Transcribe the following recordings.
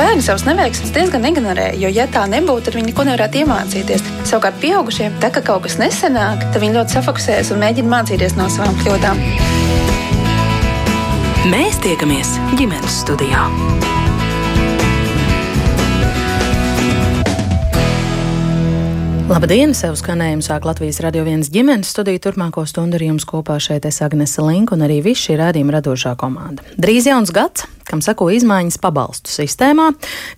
Bērni savus neveiksmes diezgan ignorē, jo, ja tā nebūtu, tad viņi neko nevarētu iemācīties. Savukārt, pieaugušiem, tā kā kaut kas nesenāk, tad viņi ļoti safokusējas un mēģina mācīties no savām kļūdām. Mēs tiekamies ģimenes studijā. Labdien! Sev skanējumu sāk Latvijas radio viens ģimenes studiju. Turpmāko stundu ar jums kopā šeit es Agnese Link un arī viss šī rādījuma radošā komanda. Drīz jauns gads, kam sako izmaiņas pabalstu sistēmā,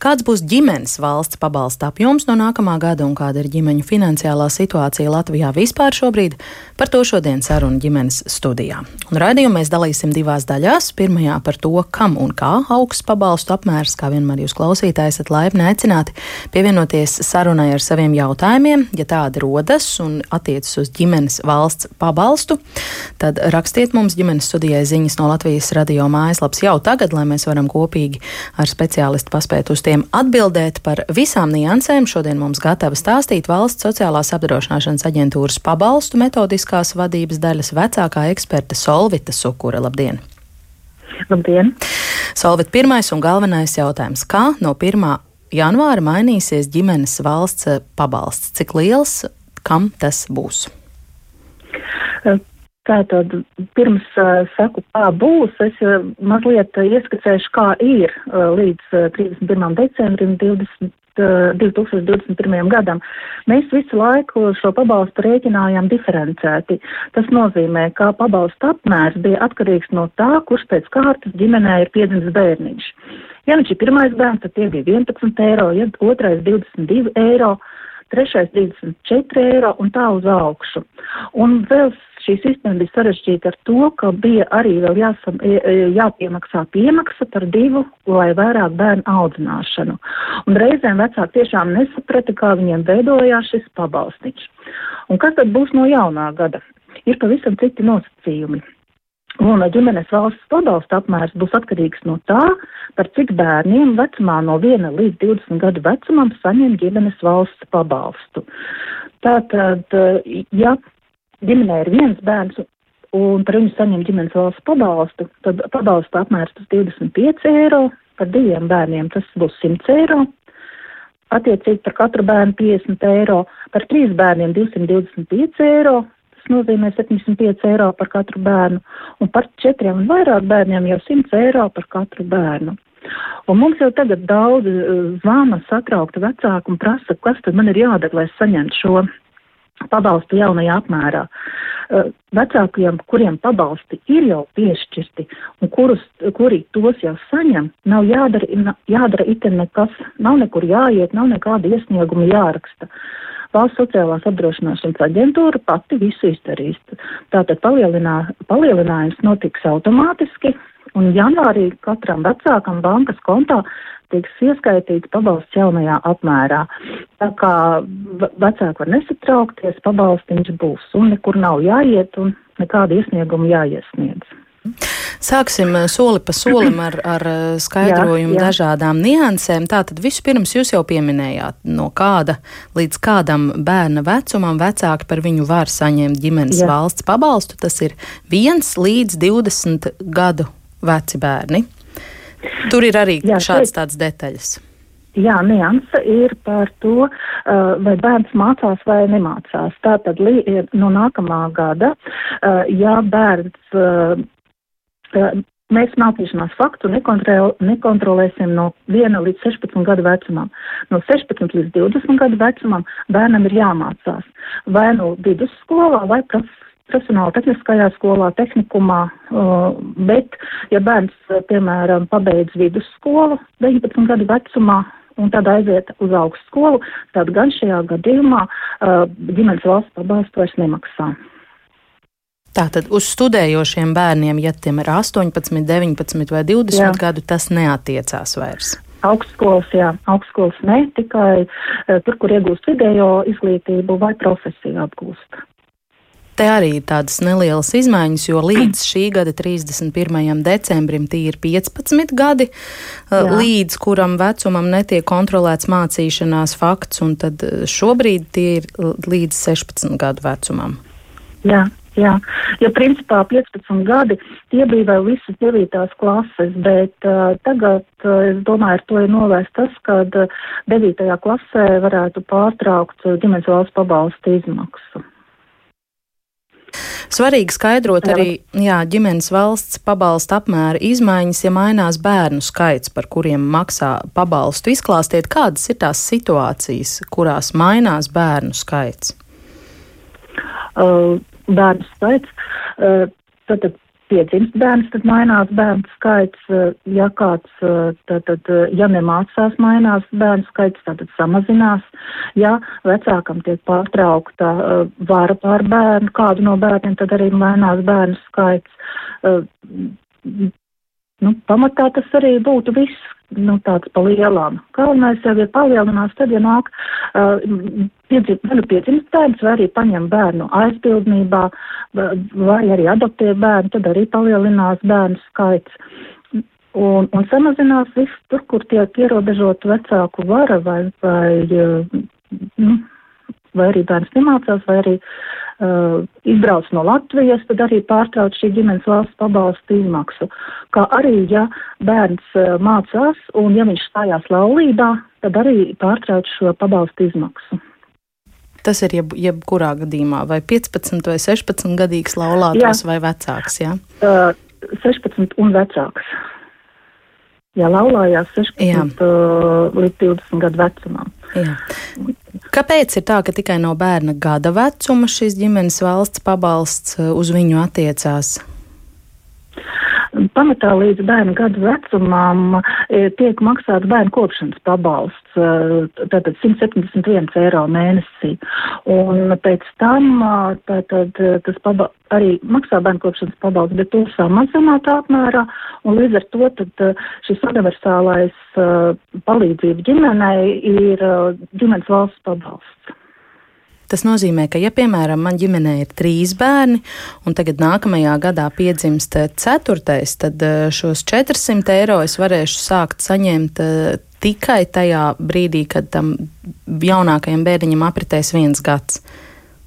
kāds būs ģimenes valsts pabalsta apjoms no nākamā gada un kāda ir ģimeņu finansiālā situācija Latvijā vispār šobrīd, par to šodien saruna ģimenes studijā. Un raidījumu mēs dalīsim divās daļās. Pirmajā par to, kam un kā augsts pabalstu apmērs, kā vienmēr jūs klausītāji esat laipni aicināti pievienoties sarunai ar saviem jautājumiem, ja tādi rodas un attiecas uz ģimenes valsts pabalstu, tad rakstiet mums ģimenes studijai ziņas no Latvijas radio mājaslaps jau tagad, lai mēs mēs varam kopīgi ar speciālistu paspēt uz tiem atbildēt par visām niansēm. Šodien mums gatava stāstīt valsts sociālās apdrošināšanas aģentūras pabalstu metodiskās vadības daļas vecākā eksperte Solvita Sukura. Labdien! Labdien! Solvit, pirmais un galvenais jautājums. Kā no 1. janvāra mainīsies ģimenes valsts pabalsts? Cik liels, kam tas būs? Tātad, pirms uh, saku, kā būs, es uh, mazliet ieskicēšu, kā ir uh, līdz uh, 31. decembrim 20, uh, 2021. gadam. Mēs visu laiku šo pabalstu rēķinājām diferencēti. Tas nozīmē, ka pabalsta apmērs bija atkarīgs no tā, kurš pēc kārtas ģimenē ir piedzimis bērniņš. Ja viņš ir pirmais bērns, tad tie bija 11 eiro, ja otrais 22 eiro, trešais 34 eiro un tā uz augšu. Un vēl šī sistēma bija sarežģīta ar to, ka bija arī vēl jāsam, jāpiemaksā piemaksa par divu vai vairāk bērnu audzināšanu. Un reizēm vecāki tiešām nesaprata, kā viņiem veidojās šis pabalstiņš. Un kas tad būs no jaunā gada? Ir pavisam citi nosacījumi. Un ģimenes valsts pabalsta apmērs būs atkarīgs no tā, par cik bērniem vecumā no 1 līdz 20 gadu vecumam saņem ģimenes valsts pabalstu. Tātad, ja ģimenē ir viens bērns un par viņu saņem ģimenes valsts pabalstu, tad pabalsta apmērs tas 25 eiro, par diviem bērniem tas būs 100 eiro, attiecīgi par katru bērnu 50 eiro, par trīs bērniem 225 eiro, tas nozīmē 75 eiro par katru bērnu, un par četriem un vairāk bērniem jau 100 eiro par katru bērnu. Un mums jau tagad daudz zvana satraukta vecāku un prasa, kas tad man ir jādara, lai saņemtu šo pabalstu jaunajā apmērā. Vecākiem, kuriem pabalsti ir jau piešķirti un kurus, kuri tos jau saņem, nav jādara, jādara itin nekas, nav nekur jāiet, nav nekāda iesnieguma jāraksta. Valsts sociālās apdrošināšanas aģentūra pati visu izdarīs. Tātad palielinā, palielinājums notiks automātiski, un janvārī katram vecākam bankas kontā tiks ieskaitīts pabalsts jaunajā apmērā. Tā kā vecāki var nesatraukties, pabalstiņš būs un nekur nav jāiet un nekāda iesnieguma jāiesniedz. Sāksim eh, soli pa solim ar, ar eh, skaidrojumu jā, jā. dažādām niansēm. Tātad vispirms jūs jau pieminējāt, no kāda līdz kādam bērna vecumam vecāki par viņu var saņemt ģimenes jā. valsts pabalstu. Tas ir 1 līdz 20 gadu veci bērni. Tur ir arī Jā, šādas tādas detaļas. Jā, nianse ir par to, uh, vai bērns mācās vai nemācās. Tātad no nākamā gada, uh, ja bērns, uh, mēs mācīšanās faktu nekontrol, nekontrolēsim no 1 līdz 16 gadu vecumam. No 16 līdz 20 gadu vecumam bērnam ir jāmācās vai no vidusskolā vai profesionālā profesionāla tehniskajā skolā, tehnikumā, uh, bet, ja bērns, uh, piemēram, pabeidz vidusskolu 19 gadu vecumā, un tad aiziet uz augstu skolu, tad gan šajā gadījumā uh, ģimenes valsts pabalstu vairs nemaksā. Tātad uz studējošiem bērniem, ja tiem ir 18, 19 vai 20 jā. gadu, tas neatiecās vairs. Augstskolas, jā, augstskolas ne, tikai tur, kur iegūst vidējo izglītību vai profesiju apgūst. Te arī ir tādas nelielas izmaiņas, jo līdz šī gada 31. decembrim tie ir 15 gadi, Jā. līdz kuram vecumam netiek kontrolēts mācīšanās fakts, un tad šobrīd tie ir līdz 16 gadu vecumam. Jā, Jā, jo principā 15 gadi tie bija vēl visas 9. klases, bet uh, tagad, uh, es domāju, ar to ir novērst tas, ka uh, 9. klasē varētu pārtraukt uh, ģimenes valsts pabalstu izmaksu. Svarīgi skaidrot arī jā, ģimenes valsts pabalsta apmēra izmaiņas, ja mainās bērnu skaits, par kuriem maksā pabalstu. Izklāstiet, kādas ir tās situācijas, kurās mainās bērnu skaits? Uh, bērnu skaits. Uh, tad, tad piedzimst bērns, tad mainās bērnu skaits. Uh, ja kāds, uh, tad, tad ja nemācās, mainās bērnu skaits, tad samazinās. Ja vecākam tiek pārtraukta vara pār bērnu, kādu no bērniem, tad arī mainās bērnu skaits. Nu, pamatā tas arī būtu viss, nu, tāds pa lielām. Galvenais jau ir palielinās, tad, ja nāk uh, piedzim, nu piedzimst bērns, vai arī paņem bērnu aizbildnībā, vai arī adoptē bērnu, tad arī palielinās bērnu skaits. Un, un samazinās viss tur, kur tiek ierobežot vecāku vara vai, vai, nu, vai arī bērns nemācās, vai arī uh, izbrauc no Latvijas, tad arī pārtrauc šī ģimenes valsts pabalsta izmaksu. Kā arī, ja bērns uh, mācās un ja viņš stājās laulībā, tad arī pārtrauc šo pabalsta izmaksu. Tas ir jeb, jebkurā gadījumā, vai 15 vai 16 gadīgs laulātājs vai vecāks? Jā? Uh, 16 un vecāks. Jā, laulājās 16 Jā. Uh, līdz 20 gadu vecumam. Jā. Kāpēc ir tā, ka tikai no bērna gada vecuma šis ģimenes valsts pabalsts uh, uz viņu attiecās? Pamatā līdz bērnu gadu vecumam e, tiek maksāts bērnu kopšanas pabalsts, e, tātad 171 eiro mēnesī. Un pēc tam tātad tas paba, arī maksā bērnu kopšanas pabalsts, bet to samazināt apmērā, un līdz ar to tad šis universālais palīdzība ģimenei ir ģimenes valsts pabalsts. Tas nozīmē, ka, ja, piemēram, man ģimenē ir trīs bērni, un tagad nākamajā gadā piedzimst ceturtais, tad eh, šos 400 eiro es varēšu sākt saņemt eh, tikai tajā brīdī, kad tam jaunākajam bērniņam apritēs viens gads.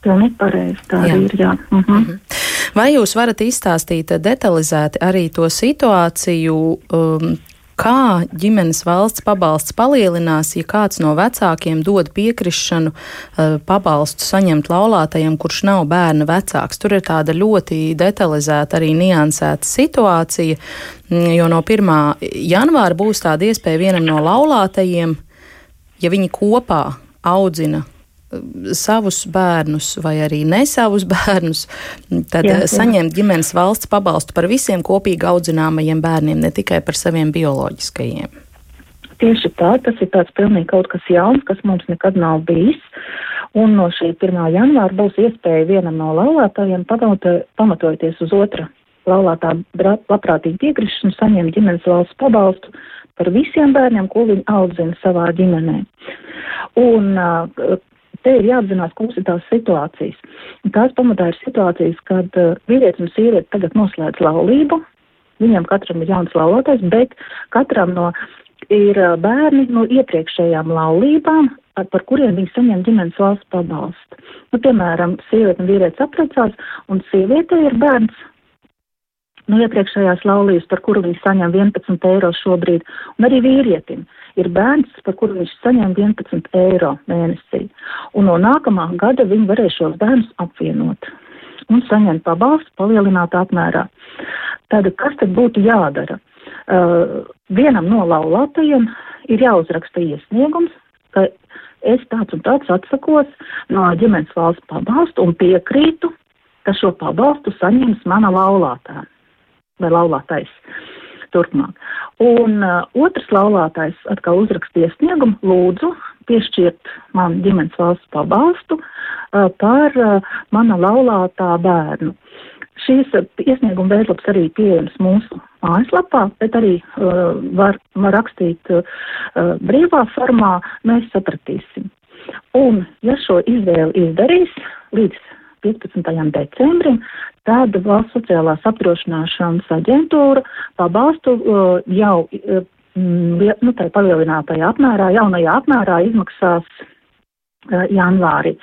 Pilnīgi pareizi, tā jā. ir, jā. Uh mhm. -huh. Vai jūs varat izstāstīt detalizēti arī to situāciju, um, kā ģimenes valsts pabalsts palielinās, ja kāds no vecākiem dod piekrišanu uh, pabalstu saņemt laulātajam, kurš nav bērna vecāks. Tur ir tāda ļoti detalizēta, arī niansēta situācija, mm, jo no 1. janvāra būs tāda iespēja vienam no laulātajiem, ja viņi kopā audzina savus bērnus vai arī ne savus bērnus, tad jā, jā. saņemt ģimenes valsts pabalstu par visiem kopīgi audzināmajiem bērniem, ne tikai par saviem bioloģiskajiem. Tieši tā, tas ir tāds pilnīgi kaut kas jauns, kas mums nekad nav bijis. Un no šī 1. janvāra būs iespēja vienam no laulātājiem pamatojoties uz otra laulātā labprātīgi piekrišanu saņemt ģimenes valsts pabalstu par visiem bērniem, ko viņi audzina savā ģimenē. Un te ir jāapzinās, kuras ir tās situācijas. Un tās pamatā ir situācijas, kad uh, vīrietis un sieviete tagad noslēdz laulību, viņam katram ir jauns laulātais, bet katram no ir uh, bērni no iepriekšējām laulībām, par kuriem viņi saņem ģimenes valsts pabalstu. Nu, piemēram, sieviete un vīrietis apprecās, un sieviete ir bērns no iepriekšējās laulības, par kuru viņi saņem 11 eiro šobrīd, un arī vīrietim ir bērns, par kuru viņš saņem 11 eiro mēnesī. Un no nākamā gada viņi varēs šos bērnus apvienot un saņemt pabalstu palielinātā apmērā. Tad kas tad būtu jādara? Uh, vienam no laulātajiem ir jāuzraksta iesniegums, ka es tāds un tāds atsakos no ģimenes valsts pabalstu un piekrītu, ka šo pabalstu saņems mana laulātā vai laulātais. Uh, turpmāk. Un uh, otrs laulātais atkal uzrakstīja sniegumu, lūdzu piešķirt man ģimenes valsts pabalstu uh, par uh, mana laulātā bērnu. Šīs uh, iesnieguma veidlaps arī pieejams mūsu mājaslapā, bet arī uh, var, var rakstīt uh, brīvā formā, mēs sapratīsim. Un, ja šo izvēli izdarīs līdz 15. decembrim, tad valsts sociālās apdrošināšanas aģentūra pabalstu uh, jau uh, nu, tā palielinātajā apmērā, jaunajā apmērā izmaksās janvārī.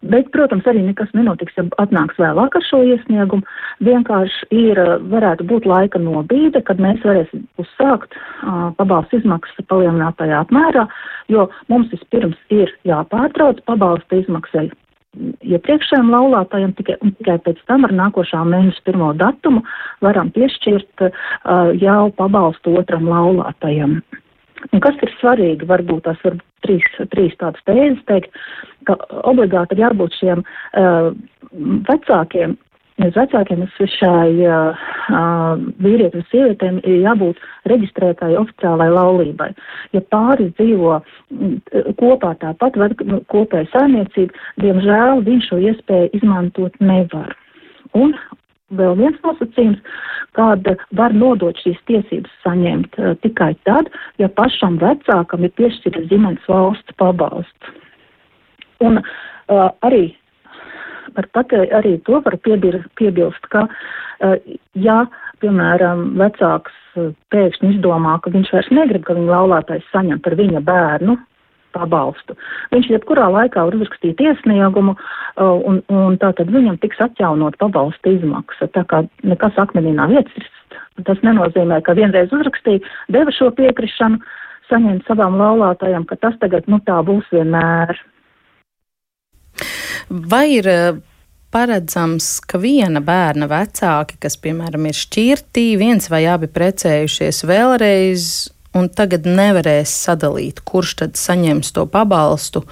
Bet, protams, arī nekas nenotiks, ja atnāks vēlāk ar šo iesniegumu. Vienkārši ir, varētu būt laika nobīde, kad mēs varēsim uzsākt uh, pabalstu izmaksas palielinātajā apmērā, jo mums vispirms ir jāpārtrauc pabalsta izmaksai iepriekšējiem laulātājiem, tikai, un tikai pēc tam ar nākošā mēneša pirmo datumu varam piešķirt uh, jau pabalstu otram laulātajam. Un kas ir svarīgi, varbūt tās var trīs, trīs tādas tēzes teikt, ka obligāti ir jābūt šiem uh, vecākiem, nevis vecākiem, es šai uh, vīrietim un sievietēm ir jābūt reģistrētai oficiālai laulībai. Ja pāris dzīvo kopā tāpat, vai nu, kopēja saimniecība, diemžēl viņš šo iespēju izmantot nevar. Un vēl viens nosacījums, kāda var nodot šīs tiesības saņemt uh, tikai tad, ja pašam vecākam ir piešķirta ģimenes valsts pabalsts. Un uh, arī var pateikt, arī to var piebilst, ka, uh, ja, piemēram, vecāks uh, pēkšņi izdomā, ka viņš vairs negrib, ka viņa laulātais saņem par viņa bērnu pabalstu. Viņš jebkurā laikā var uzrakstīt iesniegumu, un, un tātad viņam tiks atjaunot pabalsta izmaksa. Tā kā nekas akmenī nav iecrists, tas nenozīmē, ka vienreiz uzrakstīja, deva šo piekrišanu, saņemt savām laulātājām, ka tas tagad, nu, tā būs vienmēr. Vai ir uh, paredzams, ka viena bērna vecāki, kas, piemēram, ir šķirtī, viens vai abi precējušies vēlreiz, un tagad nevarēs sadalīt, kurš tad saņems to pabalstu,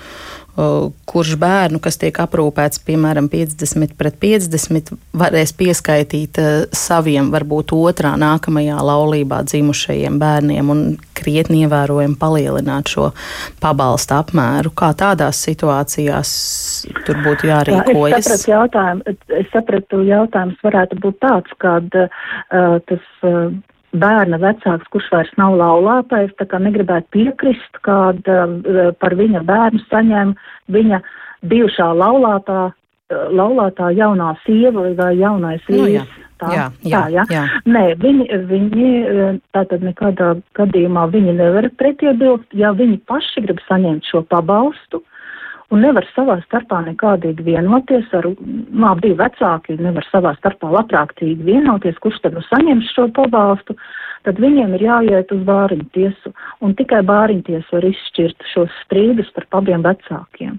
kurš bērnu, kas tiek aprūpēts, piemēram, 50 pret 50, varēs pieskaitīt saviem, varbūt otrā nākamajā laulībā dzimušajiem bērniem un krietni ievērojami palielināt šo pabalstu apmēru. Kā tādās situācijās tur būtu jārīkojas? Jā, es sapratu jautājumu, es sapratu jautājums varētu būt tāds, kad uh, tas. Uh, bērna vecāks, kurš vairs nav laulātais, tā kā negribētu piekrist, kad uh, par viņa bērnu saņem viņa bijušā laulātā, uh, laulātā jaunā sieva vai jaunais vīrs. Nu, jā. Tā, jā, jā, tā, jā. jā. Nē, viņi, viņi tātad nekādā gadījumā viņi nevar pretiebilst, ja viņi paši grib saņemt šo pabalstu, uh, un nevar savā starpā nekādīgi vienoties ar, nu, divi vecāki nevar savā starpā labprātīgi vienoties, kurš tad nu saņems šo pabalstu, tad viņiem ir jāiet uz bāriņu tiesu, un tikai bāriņu tiesa var izšķirt šos strīdus starp abiem vecākiem.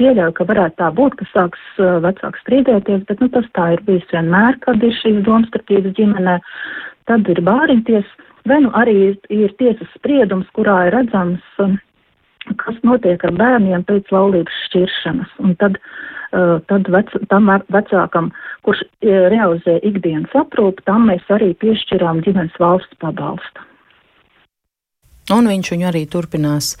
Pieļauju, ka varētu tā būt, ka sāks uh, vecāks strīdēties, bet nu, tas tā ir bijis vienmēr, kad ir šīs domstarpības ģimenē. Tad ir bāriņties, vai nu arī ir, ir tiesas spriedums, kurā ir redzams, uh, kas notiek ar bērniem pēc laulības šķiršanas. Un tad, uh, tad vec, tam vecākam, kurš uh, realizē ikdienas aprūpu, tam mēs arī piešķirām ģimenes valsts pabalstu. Un viņš viņu arī turpinās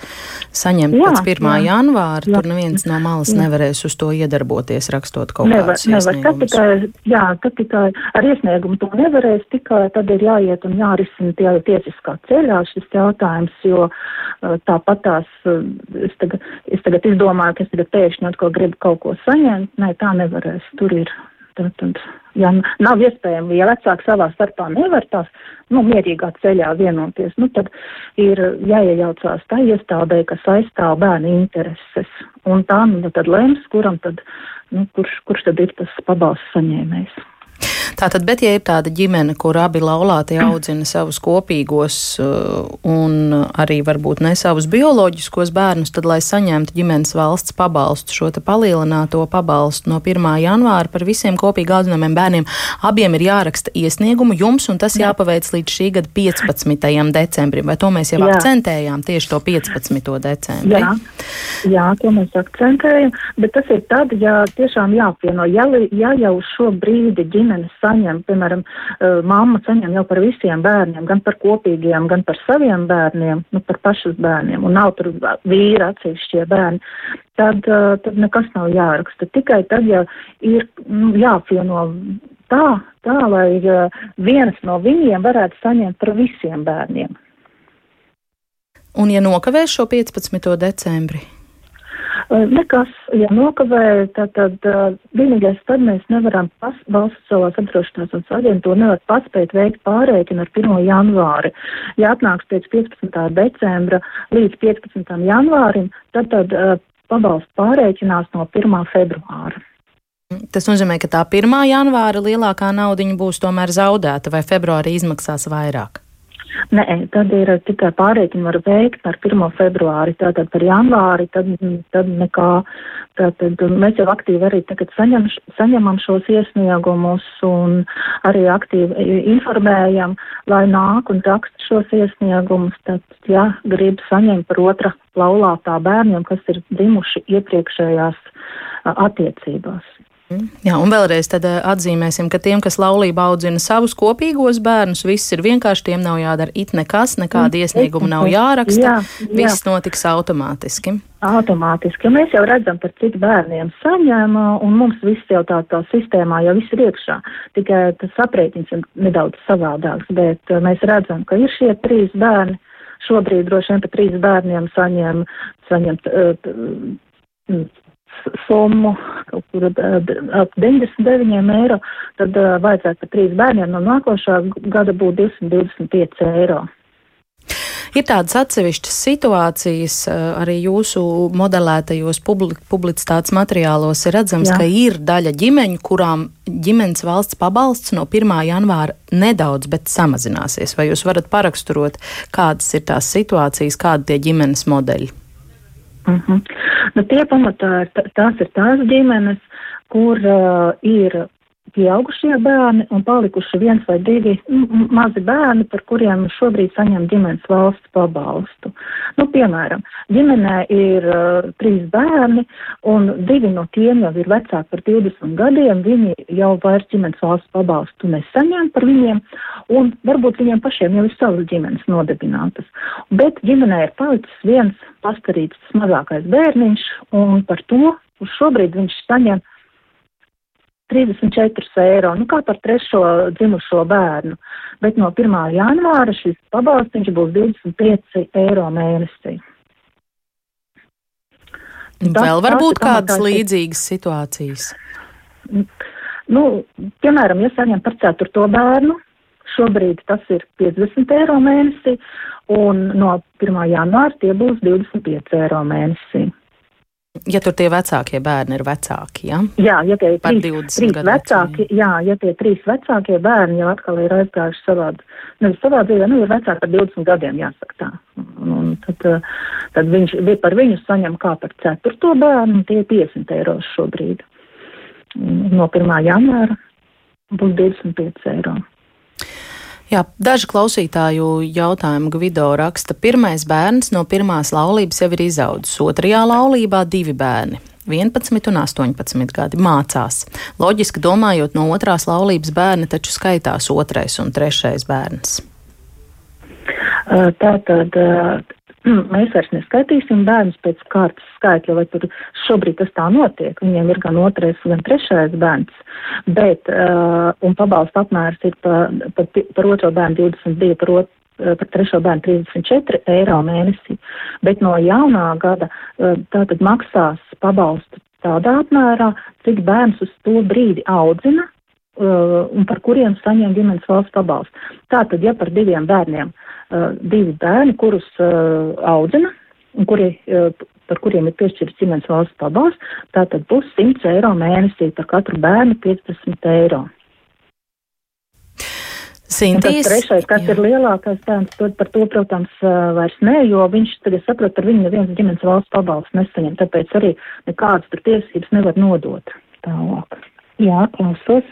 saņemt jā, pēc 1. Jā, janvāra. Jā, tur neviens no malas jā. nevarēs uz to iedarboties, rakstot kaut nevar, kādus nevar. Tad tikai, jā, tad tikai ar iesniegumu to nevarēs, tikai tad ir jāiet un jārisina tie tiesiskā ceļā šis jautājums, jo uh, tāpat tās, uh, es tagad, es tagad izdomāju, ka es tagad pēkšņi atkal gribu kaut ko saņemt. Nē, tā nevarēs. Tur ir Tātad, ja nav iespējams, ja vecāki savā starpā nevar tās nu, mierīgā ceļā vienoties, nu, tad ir jāiejaucās tā iestādē, kas aizstāv bērnu intereses. Un tā nu, tad lems, kuram tad, nu, kurš, kurš tad ir tas pabalsts saņēmējs. Tātad, bet ja ir tāda ģimene, kur abi laulāti audzina savus kopīgos uh, un arī varbūt ne savus bioloģiskos bērnus, tad, lai saņemtu ģimenes valsts pabalstu, šo palielināto pabalstu no 1. janvāra par visiem kopīgi audzināmiem bērniem, abiem ir jāraksta iesniegumu jums, un tas Jā. jāpaveic līdz šī gada 15. decembrim. Vai to mēs jau Jā. akcentējām tieši to 15. decembri? Jā. Jā, to mēs akcentējam, bet tas ir tad, ja tiešām jāapvieno, ja, ja jau šo brīdi ģimenes saņem, piemēram, uh, mamma saņem jau par visiem bērniem, gan par kopīgiem, gan par saviem bērniem, nu par pašas bērniem, un nav tur vīra atsevišķie bērni, tad, uh, tad nekas nav jāraksta. Tikai tad, ja ir nu, jāapvieno tā, tā, lai uh, viens no viņiem varētu saņemt par visiem bērniem. Un ja nokavēs šo 15. decembri? Nekas, ja nokavē, tad, tad vienīgais tad mēs nevaram pas, valsts savās apdrošināšanas aģentūra nevar paspēt veikt pārēķinu ar 1. janvāri. Ja atnāks pēc 15. decembra līdz 15. janvārim, tad, tad pabalstu pārēķinās no 1. februāra. Tas nozīmē, ka tā 1. janvāra lielākā naudiņa būs tomēr zaudēta vai februārī izmaksās vairāk? Nē, tad ir tikai pārreikini var veikt par 1. februāri, tātad par janvāri, tad, tad nekā. Tātad mēs jau aktīvi arī tagad saņem, saņemam šos iesniegumus un arī aktīvi informējam, lai nāk un raksta šos iesniegumus. Tad, ja grib saņemt par otra laulātā bērniem, kas ir dzimuši iepriekšējās attiecībās. Jā, un vēlreiz tad eh, atzīmēsim, ka tiem, kas laulībā audzina savus kopīgos bērnus, viss ir vienkārši, tiem nav jādara it nekas, nekāda mm, iesnieguma nav jāraksta, jā, jā. viss notiks automātiski. Automātiski. Mēs jau redzam, par cik bērniem saņēma, un mums viss jau tā, tā sistēmā jau viss ir iekšā. Tikai tas aprēķins ir nedaudz savādāks, bet eh, mēs redzam, ka ir šie trīs bērni. Šobrīd droši vien pa trīs bērniem saņem, saņem t, t, summu, kaut kur ap 99 eiro, tad vajadzētu par trīs bērniem no nākošā gada būt 225 eiro. Ir tādas atsevišķas situācijas, arī jūsu modelētajos publicitātes materiālos ir redzams, Jā. ka ir daļa ģimeņu, kurām ģimenes valsts pabalsts no 1. janvāra nedaudz, bet samazināsies. Vai jūs varat paraksturot, kādas ir tās situācijas, kādi tie ģimenes modeļi? Uh mhm. -huh. nu, tie pamatā ir, tās ir tās ģimenes, kur uh, ir pieaugušie bērni un palikuši viens vai divi mazi bērni, par kuriem šobrīd saņem ģimenes valsts pabalstu. Nu, piemēram, ģimenē ir uh, trīs bērni un divi no tiem jau ir vecāki par 20 gadiem, viņi jau vairs ģimenes valsts pabalstu nesaņem par viņiem un varbūt viņiem pašiem jau ir savas ģimenes nodibinātas. Bet ģimenē ir palicis viens pastarīts mazākais bērniņš un par to šobrīd viņš saņem 34 eiro, nu kā par trešo dzimušo bērnu, bet no 1. janvāra šis pabalstiņš būs 25 eiro mēnesī. Vēl varbūt kādas līdzīgas situācijas? Nu, piemēram, ja saņem par ceturto bērnu, šobrīd tas ir 50 eiro mēnesī, un no 1. janvāra tie būs 25 eiro mēnesī. Ja tur tie vecākie bērni ir vecāki, ja? Jā, ja tie ir trīs, trīs vecāki, jā, ja tie trīs vecākie bērni jau atkal ir aizgājuši savā, nevis savā dzīvē, nu, ir vecāki par 20 gadiem, jāsaka tā. Un tad, tad viņš par viņu saņem kā par ceturto bērnu, tie ir 50 eiro šobrīd. No 1. janvāra būs 25 eiro. Jā, daži klausītāju jautājumu Gvido raksta, pirmais bērns no pirmās laulības jau ir izaudzis, otrajā laulībā divi bērni. 11 un 18 gadi mācās. Loģiski domājot, no otrās laulības bērni taču skaitās otrais un trešais bērns. Tā tad mēs vairs neskaitīsim bērnus pēc kārtas skaitļa, vai tur šobrīd tas tā notiek. Viņiem ir gan otrais, gan trešais bērns, bet, uh, un pabalsta apmērs ir pa, pa, par otro bērnu 22, par, ot, par trešo bērnu 34 eiro mēnesī, bet no jaunā gada uh, tātad maksās pabalstu tādā apmērā, cik bērns uz to brīdi audzina, uh, un par kuriem saņem ģimenes valsts pabalstu. Tātad, ja par diviem bērniem uh, uh, divi bērni, kurus uh, audzina un kuri, uh, par kuriem ir piešķirts ģimenes valsts pabalsts, tātad būs 100 eiro mēnesī par katru bērnu 15 eiro. Sintīs, trešais, kas jā. ir lielākais bērns, to, par to, protams, vairs nē, jo viņš tagad saprot, par viņu neviens ģimenes valsts pabalsts nesaņem, tāpēc arī nekādas tur tiesības nevar nodot tālāk. Jā, klausos.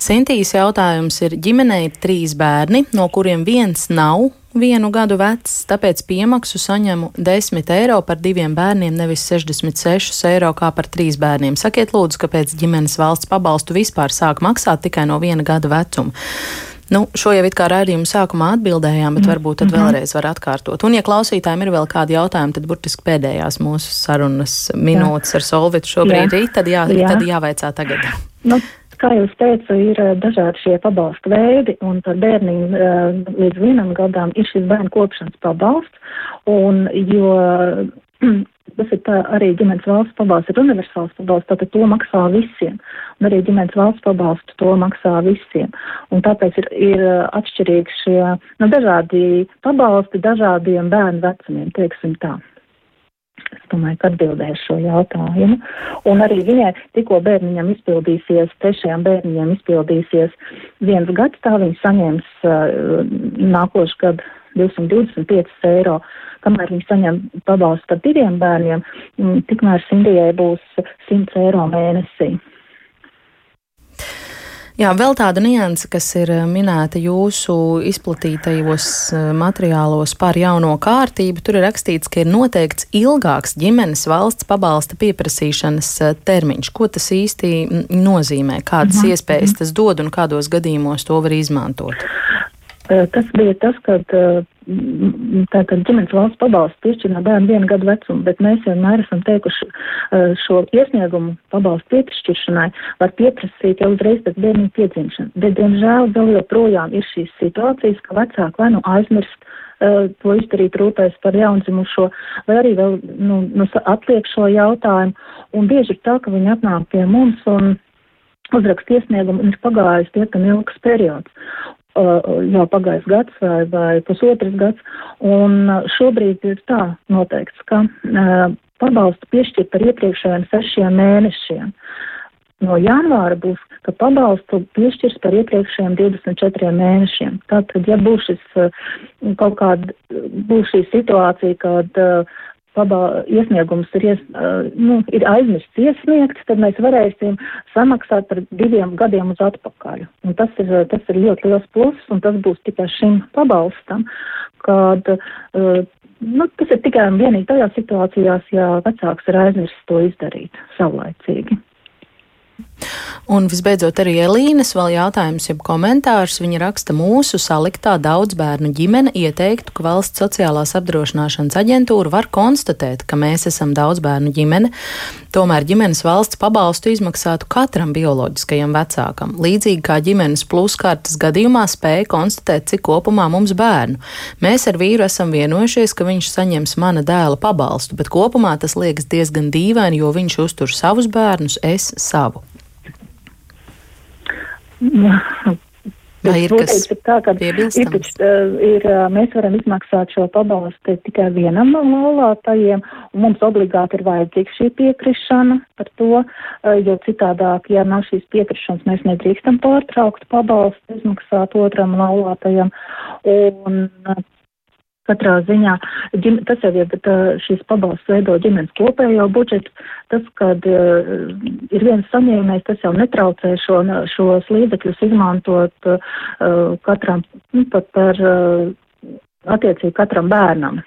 Sintīs jautājums ir, ģimenei ir trīs bērni, no kuriem viens nav vienu gadu vecs, tāpēc piemaksu saņemu 10 eiro par diviem bērniem, nevis 66 eiro kā par trīs bērniem. Sakiet, lūdzu, kāpēc ģimenes valsts pabalstu vispār sāk maksāt tikai no viena gada vecuma. Nu, šo jau it kā raidījuma sākumā atbildējām, bet mm. varbūt tad mhm. vēlreiz var atkārtot. Un, ja klausītājiem ir vēl kādi jautājumi, tad burtiski pēdējās mūsu sarunas minūtes jā. ar Solvitu šobrīd jā. ir, tad, jā, jā. tad jāveicā tagad. Nu, Kā es teicu, ir eh, dažādi šie pabalstu veidi, un par bērniem eh, līdz vienam gadam ir šis bērnu kopšanas pabalsts, un jo tas ir tā, arī ģimenes valsts pabalsts, ir universāls pabalsts, tātad to maksā visiem, un arī ģimenes valsts pabalstu to maksā visiem, un tāpēc ir, ir eh, atšķirīgi šie, nu, dažādi pabalsti dažādiem bērnu vecumiem, teiksim tā. Domāju, ka atbildēs šo jautājumu. Un arī viņai tikko bērniņam izpildīsies, trešajam bērniņam izpildīsies viens gads, tā viņa saņems uh, nākošu gadu 225 eiro, kamēr viņi saņem pabalstu par diviem bērniem, tikmēr Sindijai būs 100 eiro mēnesī. Jā, vēl tāda nianse, kas ir eh, minēta jūsu izplatītajos eh, materiālos par jauno kārtību, tur ir rakstīts, ka ir noteikts ilgāks ģimenes valsts pabalsta pieprasīšanas eh, termiņš. Ko tas īsti nozīmē? Kādas mhm. iespējas tas dod un kādos gadījumos to var izmantot? Tas bija tas, kad tātad ģimenes valsts pabalstu piešķir no bērna viena gada vecuma, bet mēs vienmēr esam teikuši šo iesniegumu pabalstu piešķiršanai var pieprasīt jau uzreiz pēc bērniņa piedzimšanas. Bet, diemžēl, vēl joprojām ir šīs situācijas, ka vecāki vai nu aizmirst to izdarīt rūpēs par jaundzimušo, vai arī vēl nu, nu, atliek šo jautājumu. Un bieži ir tā, ka viņi atnāk pie mums un uzrakst iesniegumu, un ir pagājis diezgan ilgs periods jau pagājis gads vai, vai pusotrs gads, un šobrīd ir tā noteikts, ka pabalstu piešķir par iepriekšējiem sešiem mēnešiem. No janvāra būs, ka pabalstu piešķirs par iepriekšējiem 24 mēnešiem. Tātad, ja būs šis kaut kāda, būs šī situācija, kad uh, pabā, iesniegums ir, ies, nu, ir aizmirsts iesniegts, tad mēs varēsim samaksāt par diviem gadiem uz atpakaļ. Un tas ir, tas ir ļoti liels pluss, un tas būs tikai šim pabalstam, kad nu, tas ir tikai un vienīgi tajās situācijās, ja vecāks ir aizmirsts to izdarīt saulaicīgi. Un visbeidzot, arī Elīnas vēl jautājums, jeb komentārs. Viņa raksta, mūsu saliktā daudz bērnu ģimene ieteiktu, ka valsts sociālās apdrošināšanas aģentūra var konstatēt, ka mēs esam daudz bērnu ģimene. Tomēr ģimenes valsts pabalstu izmaksātu katram bioloģiskajam vecākam. Līdzīgi kā ģimenes pluskartes gadījumā spēja konstatēt, cik kopumā mums bērnu. Mēs ar vīru esam vienojušies, ka viņš saņems mana dēla pabalstu, bet kopumā tas liekas diezgan dīvaini, jo viņš uztur savus bērnus, es savu. Vai ir kas tā, ka ir, ir, mēs varam izmaksāt šo pabalstu tikai vienam no laulātajiem, un mums obligāti ir vajadzīga šī piekrišana par to, jo citādāk, ja nav šīs piekrišanas, mēs nedrīkstam pārtraukt pabalstu izmaksāt otram laulātajam. Un Katrā ziņā ģim, tas jau ir, bet šīs pabalsts veido ģimenes kopējo budžetu. Tas, kad uh, ir viens saņēmējs, tas jau netraucē šo, šos līdzekļus izmantot uh, katram, nu, pat par uh, attiecīgi katram bērnam.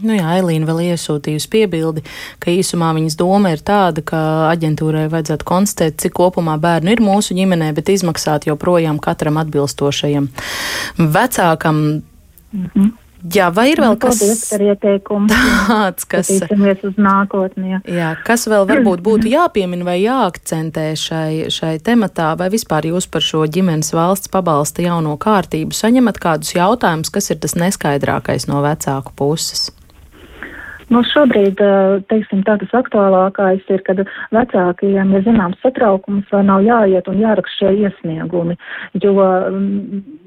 Nu jā, Elīna vēl iesūtījusi piebildi, ka īsumā viņas doma ir tāda, ka aģentūrai vajadzētu konstatēt, cik kopumā bērnu ir mūsu ģimenē, bet izmaksāt joprojām katram atbilstošajam vecākam -hmm. Jā, vai ir vēl kas tāds, kas uz nākotni? Jā. jā, kas vēl varbūt būtu jāpiemina vai jāakcentē šai, šai tematā, vai vispār jūs par šo ģimenes valsts pabalsta jauno kārtību saņemat kādus jautājumus, kas ir tas neskaidrākais no vecāku puses? Nu, šobrīd, teiksim, tā tas aktuālākais ir, kad vecākiem ir zināms satraukums, vai nav jāiet un jāraksta šie iesniegumi, jo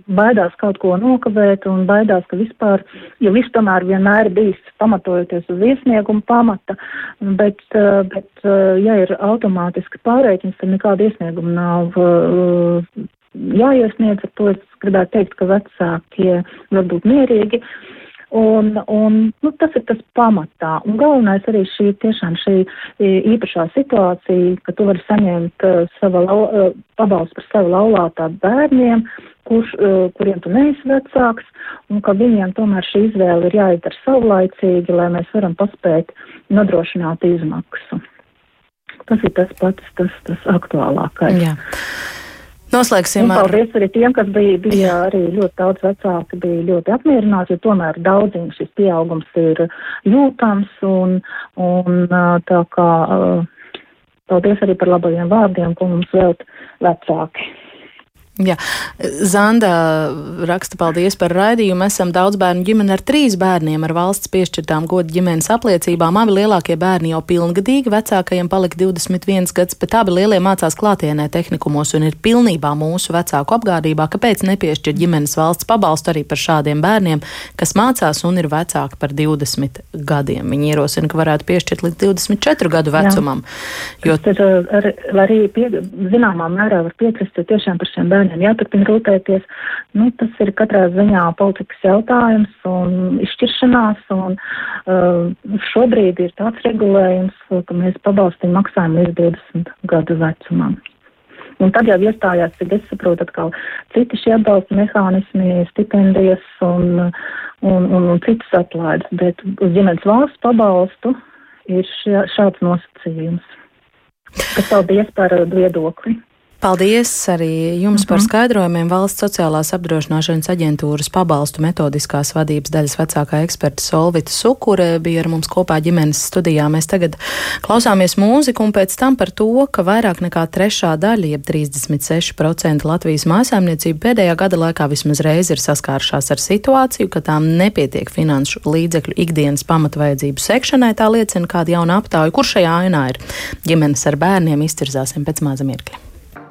baidās kaut ko nokavēt un baidās, ka vispār, jo viss tomēr vienmēr bijis pamatojoties uz iesniegumu pamata, bet, bet ja ir automātiski pārreikins, tad nekāda iesnieguma nav jāiesniedz, ar to es gribētu teikt, ka vecākie var būt mierīgi. Uh, Un, un, nu, tas ir tas pamatā. Un galvenais arī šī tiešām šī īpašā situācija, ka tu vari saņemt uh, sava lau, uh, pabalstu par savu laulātā bērniem, kurš, uh, kuriem tu neesi vecāks, un ka viņiem tomēr šī izvēle ir jāizdara saulaicīgi, lai mēs varam paspēt nodrošināt izmaksu. Tas ir tas pats, tas, tas aktuālākais. Jā. Noslēgsim ar. Paldies arī tiem, kas bija, bija arī ļoti daudz vecāki, bija ļoti apmierināti, jo tomēr daudziem šis pieaugums ir jūtams un, un tā kā paldies arī par labajiem vārdiem, ko mums vēlt vecāki. Jā. Zanda raksta paldies par raidījumu. Esam daudz bērnu ģimene ar trīs bērniem ar valsts piešķirtām godu ģimenes apliecībām. Abi lielākie bērni jau pilngadīgi, vecākajiem palika 21 gads, bet abi lielie mācās klātienē tehnikumos un ir pilnībā mūsu vecāku apgādībā. Kāpēc nepiešķir ģimenes valsts pabalstu arī par šādiem bērniem, kas mācās un ir vecāki par 20 gadiem? Viņi ierosina, ka varētu piešķirt līdz 24 gadu vecumam. Jā. Jo... Tad, ar, arī pie, zināmā mērā var piekrist tiešām par šiem bērniem bērniem jāturpina rūpēties. Nu, tas ir katrā ziņā politikas jautājums un izšķiršanās, un uh, šobrīd ir tāds regulējums, ka mēs pabalstīm maksājam līdz 20 gadu vecumam. Un tad jau iestājās, cik es saprotu, atkal citi šie atbalsta mehānismi, stipendijas un, un, un, un citas atlaides, bet uz ģimenes valsts pabalstu ir šā, šāds nosacījums. Kas paldies par viedokli. Paldies arī jums uh -huh. par mhm. skaidrojumiem. Valsts sociālās apdrošināšanas aģentūras pabalstu metodiskās vadības daļas vecākā eksperta Solvita Sukure bija ar mums kopā ģimenes studijā. Mēs tagad klausāmies mūziku un pēc tam par to, ka vairāk nekā trešā daļa, jeb 36% Latvijas mājasēmniecību pēdējā gada laikā vismaz reizi ir saskārušās ar situāciju, ka tām nepietiek finanšu līdzekļu ikdienas pamatvajadzību sekšanai. Tā liecina kāda jauna aptāja, kur šajā ainā ir ģimenes ar bērniem. Iztirzāsim pēc maza mirkļa.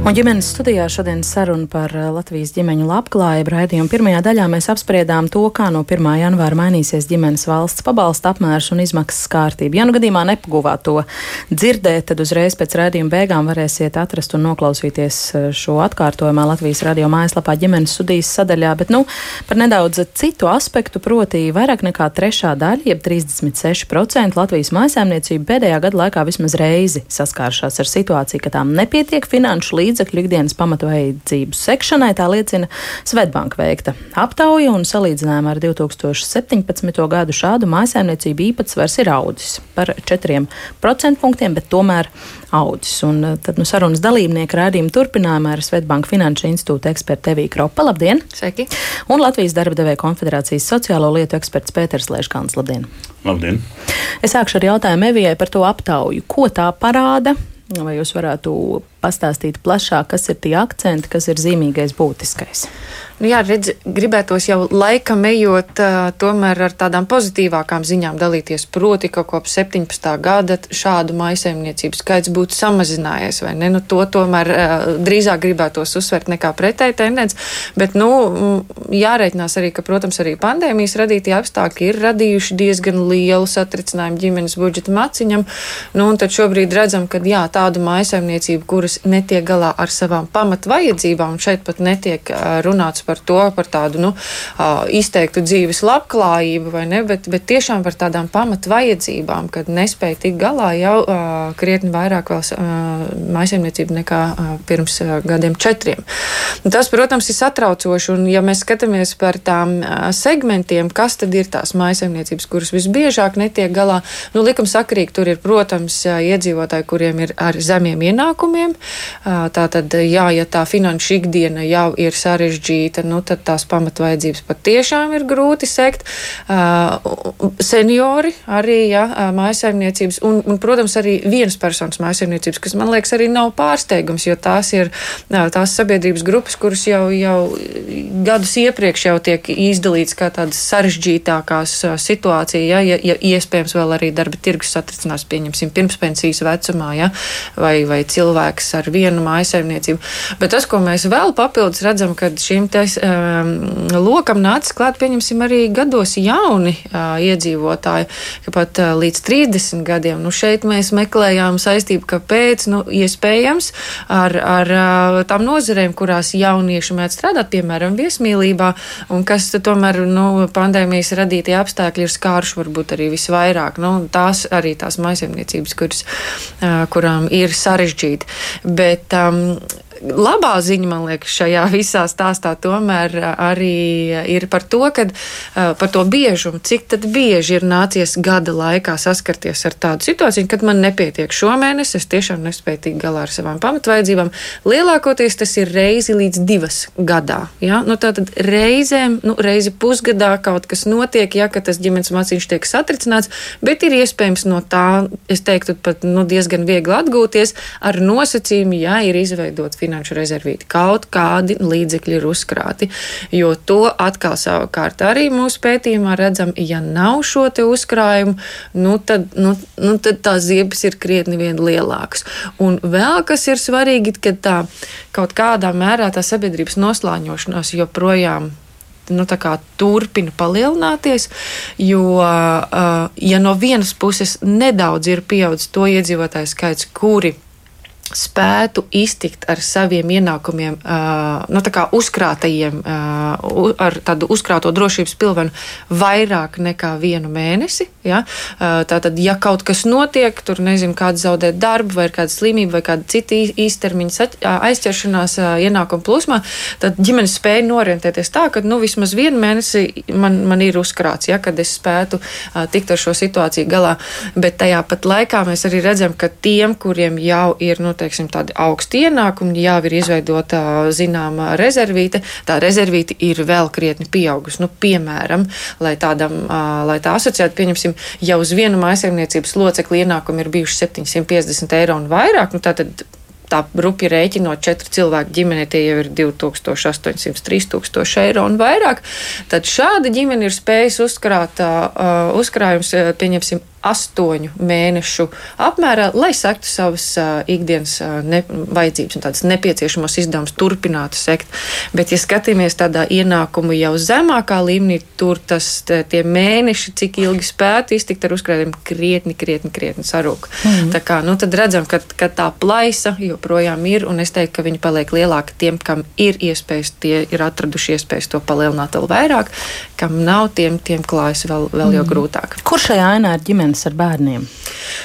Un ģimenes studijā šodien saruna par eh, Latvijas ģimeņu labklājību. Raidījuma pirmajā daļā mēs apspriedām to, kā no 1. janvāra mainīsies ģimenes valsts pabalsta apmērs un izmaksas kārtība. Ja nu gadījumā nepaguvāt to dzirdēt, tad uzreiz pēc raidījuma beigām varēsiet atrast un noklausīties eh, šo atkārtojumā Latvijas radio mājaslapā ģimenes studijas sadaļā. Bet nu, par nedaudz citu aspektu, proti vairāk nekā trešā daļa, jeb 36% Latvijas mājasēmniecību pēdējā gada laikā vismaz reizi saskārušās ar situāciju, ka tām nepietiek finanšu līdzekļu līdzekļu ikdienas pamatvajadzību sekšanai, tā liecina Svetbanka veikta aptauja un salīdzinājumā ar 2017. gadu šādu mājasēmniecību īpatsvars ir audzis par 4% punktiem, bet tomēr audzis. Un eh, tad nu, sarunas dalībnieki rādījuma turpinājumā ar Svetbanka Finanšu institūta ekspertu Eviju Kropa. Labdien! Sveiki! Un Latvijas darba devēja konfederācijas sociālo lietu eksperts Pēters Lēškāns. Labdien! Labdien! Es sākšu ar jautājumu Evijai par to aptauju. Ko tā parāda? Vai jūs varētu pastāstīt plašāk, kas ir tie akcenti, kas ir zīmīgais, būtiskais? Nu, jā, redz, gribētos jau laikam ejot, tomēr ar tādām pozitīvākām ziņām dalīties. Proti, ka kopš 17. gada šādu maisaimniecību skaits būtu samazinājies, vai ne? Nu, to tomēr drīzāk gribētos uzsvert nekā pretēji tendence, bet, nu, jāreikinās arī, ka, protams, arī pandēmijas radītie apstākļi ir radījuši diezgan lielu satricinājumu ģimenes budžeta maciņam, nu, un tad šobrīd redzam, ka, jā, tādu maisaimniecību, kuras netiek galā ar savām pamatvajadzībām, šeit pat netiek runāts par to, par tādu nu, izteiktu dzīves labklājību, ne, bet, bet tiešām par tādām pamatvajadzībām, kad nespēja tikt galā jau krietni vairāk vēl maisaimniecību nekā pirms gadiem četriem. Tas, protams, ir satraucoši, un ja mēs skatāmies par tām segmentiem, kas tad ir tās maisaimniecības, kuras visbiežāk netiek galā, nu, likumsakarīgi tur ir, protams, iedzīvotāji, kuriem ir ar zemiem ienākumiem. Tātad, jā, ja tā finanšu ikdiena jau ir sarežģīta, nu, tad tās pamatvaidzības patiešām ir grūti sekt. Seniori arī, ja, mājasaimniecības, un, un, protams, arī vienas personas mājasaimniecības, kas man liekas arī nav pārsteigums, jo tās ir tās sabiedrības grupas, kuras jau, jau gadus iepriekš jau tiek izdalīts kā tādas sarežģītākās situācijas, ja, ja, ja iespējams vēl arī darba tirgus satricinās, pieņemsim, pirmspensijas vecumā, ja, vai, vai cilvēks ar vienu mājasaimniecību. Bet tas, ko mēs vēl papildus redzam, kad šīm te šis um, lokam nācis klāt, pieņemsim, arī gados jauni uh, iedzīvotāji, ka pat uh, līdz 30 gadiem. Nu, šeit mēs meklējām saistību, kāpēc, nu, iespējams, ar, ar uh, tām nozarēm, kurās jaunieši mēdz strādāt, piemēram, viesmīlībā, un kas tomēr, nu, pandēmijas radītie apstākļi ir skāruši varbūt arī visvairāk. Nu, tās arī tās maisaimniecības, kuras, kurām ir sarežģīti. Bet, um, labā ziņa, man liekas, šajā visā stāstā tomēr arī ir par to, kad, par to biežumu, cik tad bieži ir nācies gada laikā saskarties ar tādu situāciju, kad man nepietiek šomēnes, es tiešām nespēju tikt galā ar savām pamatvajadzībām. Lielākoties tas ir reizi līdz divas gadā. Ja? Nu, tātad reizēm, nu, reizi pusgadā kaut kas notiek, ja tas ģimenes mācīņš tiek satricināts, bet ir iespējams no tā, es teiktu, pat nu, diezgan viegli atgūties ar nosacījumu, ja ir izveidots finanšu rezervīti, kaut kādi līdzekļi ir uzkrāti. Jo to atkal savukārt arī mūsu pētījumā redzam, ja nav šo te uzkrājumu, nu tad, nu, nu tad tās ziepes ir krietni vien lielākas. Un vēl kas ir svarīgi, ka tā kaut kādā mērā tā sabiedrības noslāņošanās joprojām nu, turpina palielināties, jo, uh, ja no vienas puses nedaudz ir pieaudzis to iedzīvotāju skaits, kuri spētu iztikt ar saviem ienākumiem, nu, tā kā uzkrātajiem, ar tādu uzkrāto drošības pilvenu vairāk nekā vienu mēnesi. Ja? Tātad, ja kaut kas notiek, tur nezinu, kāds zaudē darbu, vai kāda slimība, vai kāda cita īstermiņa aizķeršanās ienākuma plūsmā, tad ģimenes spēja norientēties tā, ka nu, vismaz vienu mēnesi man, man ir uzkrāts, ja, kad es spētu tikt ar šo situāciju galā. Bet tajā pat laikā mēs arī redzam, ka tiem, kuriem jau ir nu, teiksim, tādi augsti ienākumi, jau ir izveidota zināma rezervīte. Tā rezervīte ir vēl krietni pieaugusi. Nu, piemēram, lai, tādam, lai tā asociētu, pieņemsim, ja uz vienu mājsaimniecības locekli ienākumi ir bijuši 750 eiro un vairāk, nu, tad tā rupi rēķinot četru cilvēku ģimene, tie jau ir 2800, 3000 eiro un vairāk. Tad šāda ģimene ir spējusi uzkrāt uh, uzkrājums, pieņemsim, astoņu mēnešu apmērā, lai sektu savas uh, ikdienas uh, ne, vajadzības un tādas nepieciešamos izdevumus turpinātu sekt. Bet, ja skatāmies tādā ienākumu jau zemākā līmenī, tur tas tie mēneši, cik ilgi spētu iztikt ar uzkrājumiem, krietni, krietni, krietni sarūk. Mm. Tā kā, nu, tad redzam, ka, ka tā plaisa joprojām ir, un es teiktu, ka viņi paliek lielāki tiem, kam ir iespējas, tie ir atraduši iespējas to palielināt vēl vairāk, kam nav, tiem, tiem klājas vēl, vēl mm. jau grūtāk. Kur šajā ainā ir ģimene? Ģimenes ar bērniem?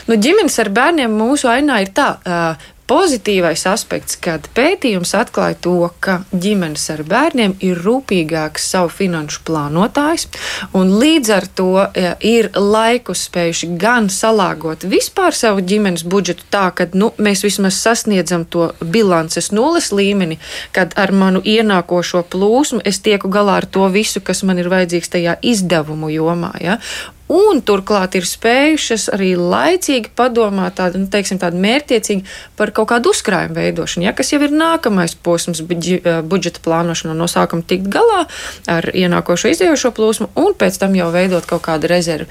Nu, ģimenes ar bērniem mūsu ainā ir tā. Uh, Pozitīvais aspekts, kad pētījums atklāja to, ka ģimenes ar bērniem ir rūpīgāks savu finanšu plānotājs, un līdz ar to ir laikus spējuši gan salāgot vispār savu ģimenes budžetu tā, ka nu, mēs vismaz sasniedzam to bilances nulles līmeni, kad ar manu ienākošo plūsmu es tieku galā ar to visu, kas man ir vajadzīgs tajā izdevumu jomā. Ja? Un turklāt ir spējušas arī laicīgi padomāt, tādu, nu, teiksim, tādu mērķiecīgi par kaut kādu uzkrājumu veidošanu, ja, kas jau ir nākamais posms budžeta plānošanā, no sākuma tikt galā ar ienākošo izdējošo plūsmu un pēc tam jau veidot kaut kādu rezervi.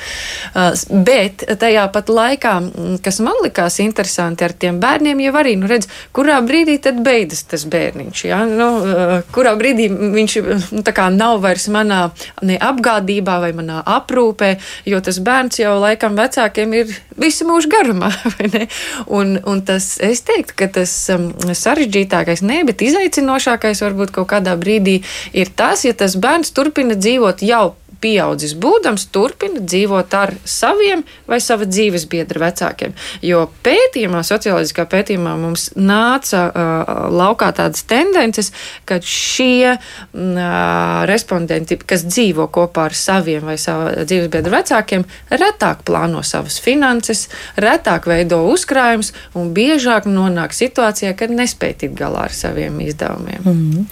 Bet tajā pat laikā, kas man likās interesanti ar tiem bērniem, jau arī, nu, redz, kurā brīdī tad beidzas tas bērniņš, ja, nu, kurā brīdī viņš nu, nav vairs manā ne apgādībā vai manā aprūpē, jo tas bērns jau laikam vecākiem ir visu mūžu garumā. Un, un tas, es teiktu, ka tas um, sarežģītākais, ne, bet izaicinošākais varbūt kaut kādā brīdī ir tas, ja tas bērns turpina dzīvot jau pieaudzis būdams, turpina dzīvot ar saviem vai sava dzīves biedra vecākiem. Jo pētījumā, socioloģiskā pētījumā mums nāca uh, laukā tādas tendences, ka šie uh, respondenti, kas dzīvo kopā ar saviem vai sava dzīves biedra vecākiem, retāk plāno savas finanses, retāk veido uzkrājumus un biežāk nonāk situācijā, kad nespēj tikt galā ar saviem izdevumiem. Mm.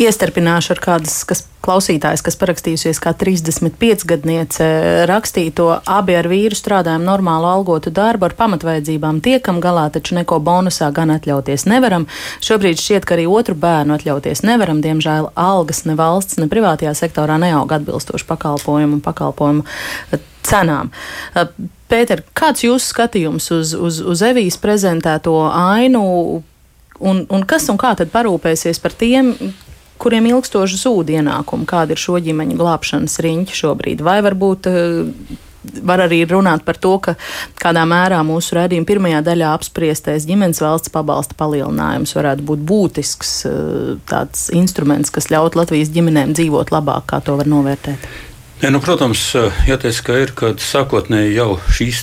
Iestarpināšu ar kādas, kas klausītājs, kas parakstījusies kā 35 gadniece, rakstīja to, abi ar vīru strādājam normālu algotu darbu, ar pamatvajadzībām tiekam galā, taču neko bonusā gan atļauties nevaram. Šobrīd šķiet, ka arī otru bērnu atļauties nevaram. Diemžēl algas ne valsts, ne privātajā sektorā neaug atbilstoši pakalpojumu un pakalpojumu cenām. Pēter, kāds jūsu skatījums uz, uz, uz Evijas prezentēto ainu un, un kas un kā tad parūpēsies par tiem, kuriem ilgstoši zūd ienākumi, kāda ir šo ģimeņu glābšanas riņķi šobrīd. Vai varbūt eh, var arī runāt par to, ka kādā mērā mūsu redzējuma pirmajā daļā apspriestais ģimenes valsts pabalsta palielinājums varētu būt būtisks eh, tāds instruments, kas ļaut Latvijas ģimenēm dzīvot labāk, kā to var novērtēt. Ne, nu, protams, jāteic, ka ir sākotnēji jau šīs